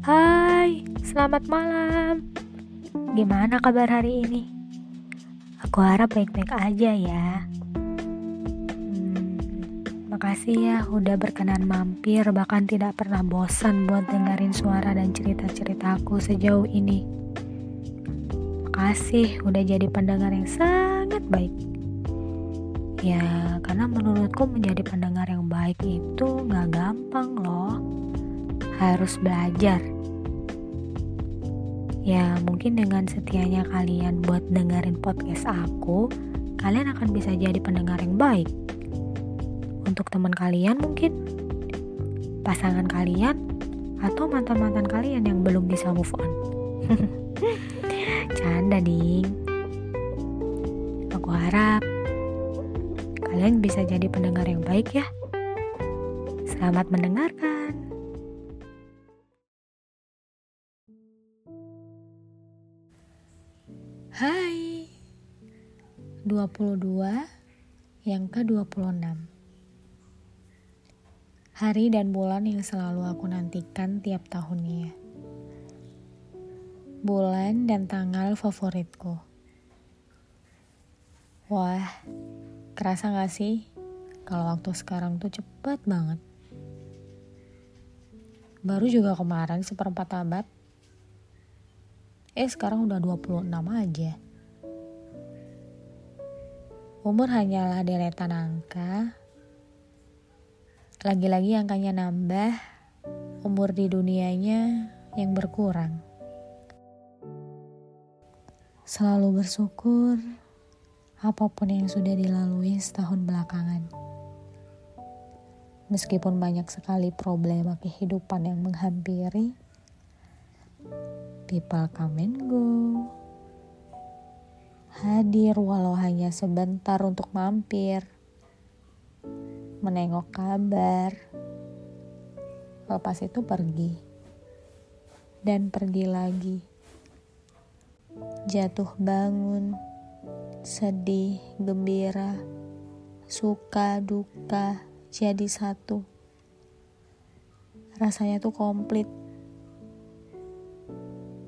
Hai, selamat malam. Gimana kabar hari ini? Aku harap baik-baik aja ya. Hmm, makasih ya udah berkenan mampir bahkan tidak pernah bosan buat dengerin suara dan cerita-cerita aku sejauh ini. Makasih udah jadi pendengar yang sangat baik. Ya, karena menurutku menjadi pendengar yang baik itu gak gampang loh. Harus belajar. Ya, mungkin dengan setianya kalian buat dengerin podcast aku, kalian akan bisa jadi pendengar yang baik. Untuk teman kalian mungkin, pasangan kalian, atau mantan-mantan kalian yang belum bisa move on. Canda, ding. Aku harap kalian bisa jadi pendengar yang baik ya. Selamat mendengarkan. 22 yang ke-26. Hari dan bulan yang selalu aku nantikan tiap tahunnya. Bulan dan tanggal favoritku. Wah, Kerasa gak sih kalau waktu sekarang tuh cepet banget? Baru juga kemarin seperempat abad. Eh sekarang udah 26 aja. Umur hanyalah deretan angka. Lagi-lagi angkanya nambah, umur di dunianya yang berkurang. Selalu bersyukur apa pun yang sudah dilalui setahun belakangan. Meskipun banyak sekali problema kehidupan yang menghampiri, people come and go. Hadir walau hanya sebentar untuk mampir, menengok kabar, lepas itu pergi, dan pergi lagi. Jatuh bangun, sedih, gembira, suka, duka, jadi satu. Rasanya tuh komplit.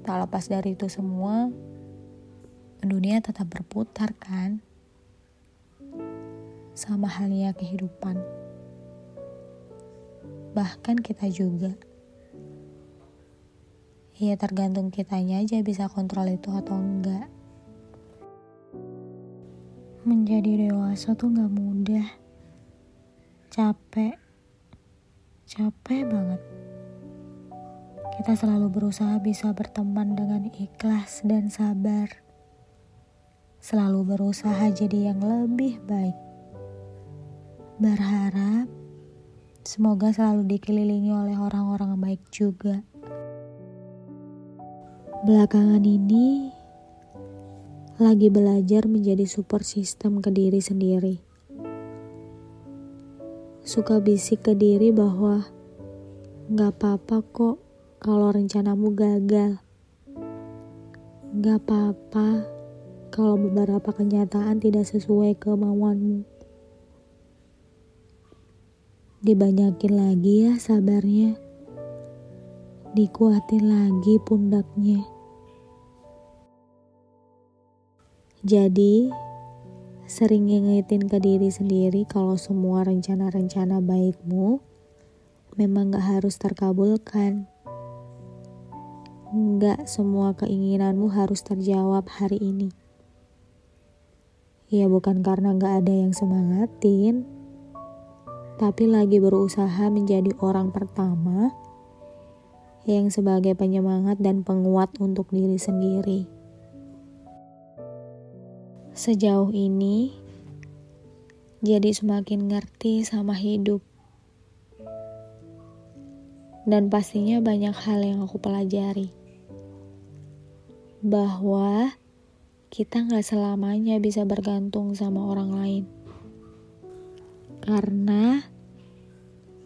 Tak lepas dari itu semua, dunia tetap berputar kan? Sama halnya kehidupan. Bahkan kita juga. Ya tergantung kitanya aja bisa kontrol itu atau enggak. Menjadi dewasa tuh gak mudah. Capek. Capek banget. Kita selalu berusaha bisa berteman dengan ikhlas dan sabar. Selalu berusaha jadi yang lebih baik. Berharap semoga selalu dikelilingi oleh orang-orang baik juga. Belakangan ini, lagi belajar menjadi support system ke diri sendiri. Suka bisik ke diri bahwa gak apa-apa kok kalau rencanamu gagal. Gak apa-apa kalau beberapa kenyataan tidak sesuai kemauanmu. Dibanyakin lagi ya sabarnya. Dikuatin lagi pundaknya. Jadi, sering ngingetin ke diri sendiri kalau semua rencana-rencana baikmu memang gak harus terkabulkan. Gak semua keinginanmu harus terjawab hari ini. Ya bukan karena gak ada yang semangatin, tapi lagi berusaha menjadi orang pertama yang sebagai penyemangat dan penguat untuk diri sendiri. Sejauh ini, jadi semakin ngerti sama hidup. Dan pastinya banyak hal yang aku pelajari. Bahwa kita gak selamanya bisa bergantung sama orang lain. Karena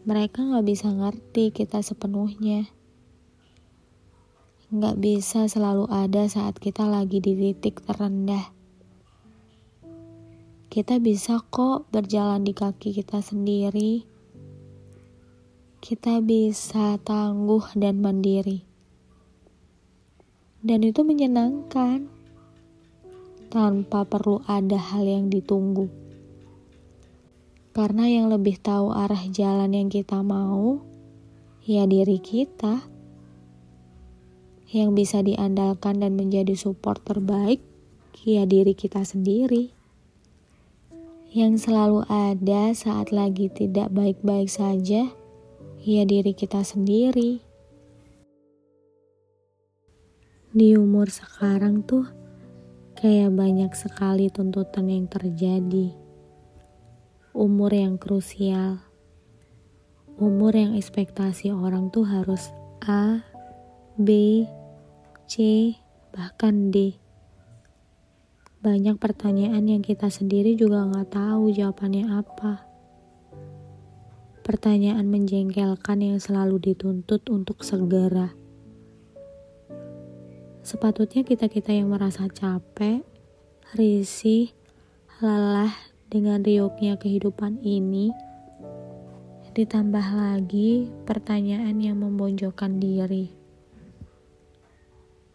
mereka gak bisa ngerti kita sepenuhnya. Gak bisa selalu ada saat kita lagi di titik terendah kita bisa kok berjalan di kaki kita sendiri. Kita bisa tangguh dan mandiri. Dan itu menyenangkan tanpa perlu ada hal yang ditunggu. Karena yang lebih tahu arah jalan yang kita mau, ya diri kita. Yang bisa diandalkan dan menjadi support terbaik, ya diri kita sendiri. Yang selalu ada saat lagi tidak baik-baik saja, ya diri kita sendiri. Di umur sekarang tuh, Kayak banyak sekali tuntutan yang terjadi. Umur yang krusial. Umur yang ekspektasi orang tuh harus A, B, C, bahkan D. Banyak pertanyaan yang kita sendiri juga nggak tahu jawabannya apa. Pertanyaan menjengkelkan yang selalu dituntut untuk segera Sepatutnya kita-kita yang merasa capek, risih, lelah dengan riuknya kehidupan ini, ditambah lagi pertanyaan yang membonjokkan diri.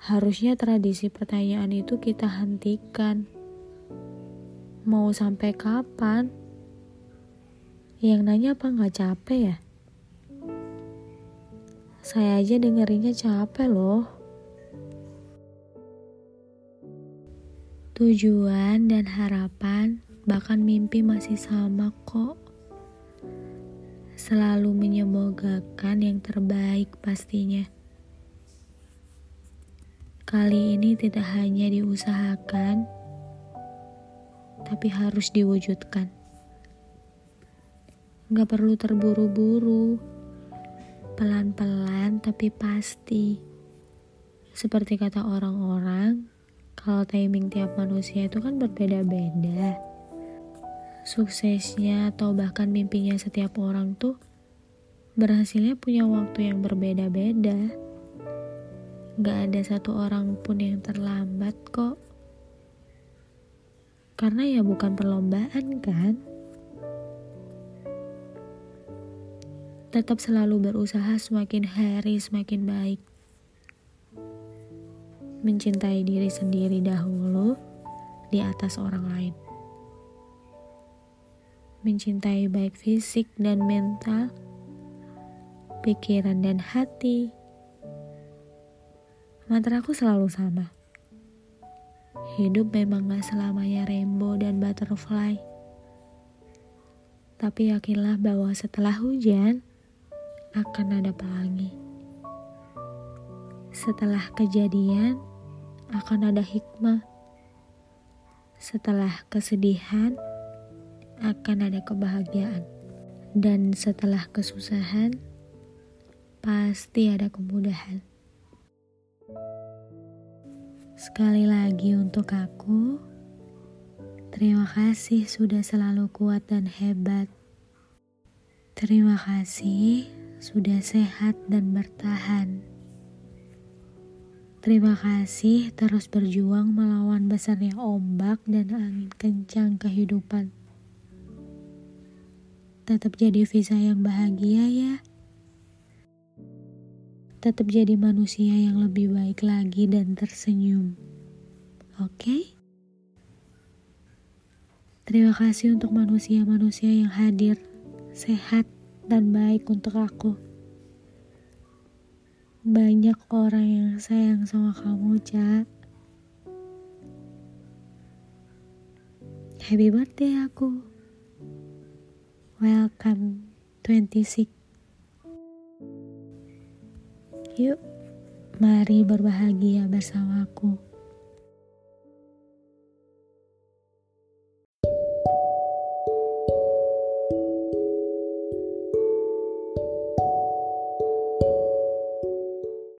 Harusnya tradisi pertanyaan itu kita hentikan. Mau sampai kapan? Yang nanya apa nggak capek ya? Saya aja dengerinnya capek loh. Tujuan dan harapan, bahkan mimpi masih sama kok. Selalu menyemogakan yang terbaik pastinya. Kali ini tidak hanya diusahakan, tapi harus diwujudkan. Gak perlu terburu-buru, pelan-pelan tapi pasti. Seperti kata orang-orang, kalau timing tiap manusia itu kan berbeda-beda. Suksesnya atau bahkan mimpinya setiap orang tuh berhasilnya punya waktu yang berbeda-beda. Gak ada satu orang pun yang terlambat kok. Karena ya bukan perlombaan kan. Tetap selalu berusaha semakin hari semakin baik mencintai diri sendiri dahulu di atas orang lain. Mencintai baik fisik dan mental, pikiran dan hati. Mantra aku selalu sama. Hidup memang gak selamanya rainbow dan butterfly. Tapi yakinlah bahwa setelah hujan akan ada pelangi. Setelah kejadian, akan ada hikmah. Setelah kesedihan, akan ada kebahagiaan. Dan setelah kesusahan, pasti ada kemudahan. Sekali lagi untuk aku, terima kasih sudah selalu kuat dan hebat. Terima kasih sudah sehat dan bertahan. Terima kasih terus berjuang melawan besarnya ombak dan angin kencang kehidupan. Tetap jadi visa yang bahagia ya. Tetap jadi manusia yang lebih baik lagi dan tersenyum. Oke? Okay? Terima kasih untuk manusia-manusia yang hadir, sehat, dan baik untuk aku. Banyak orang yang sayang sama kamu, Cak. Happy birthday aku. Welcome 26. Yuk, mari berbahagia bersamaku.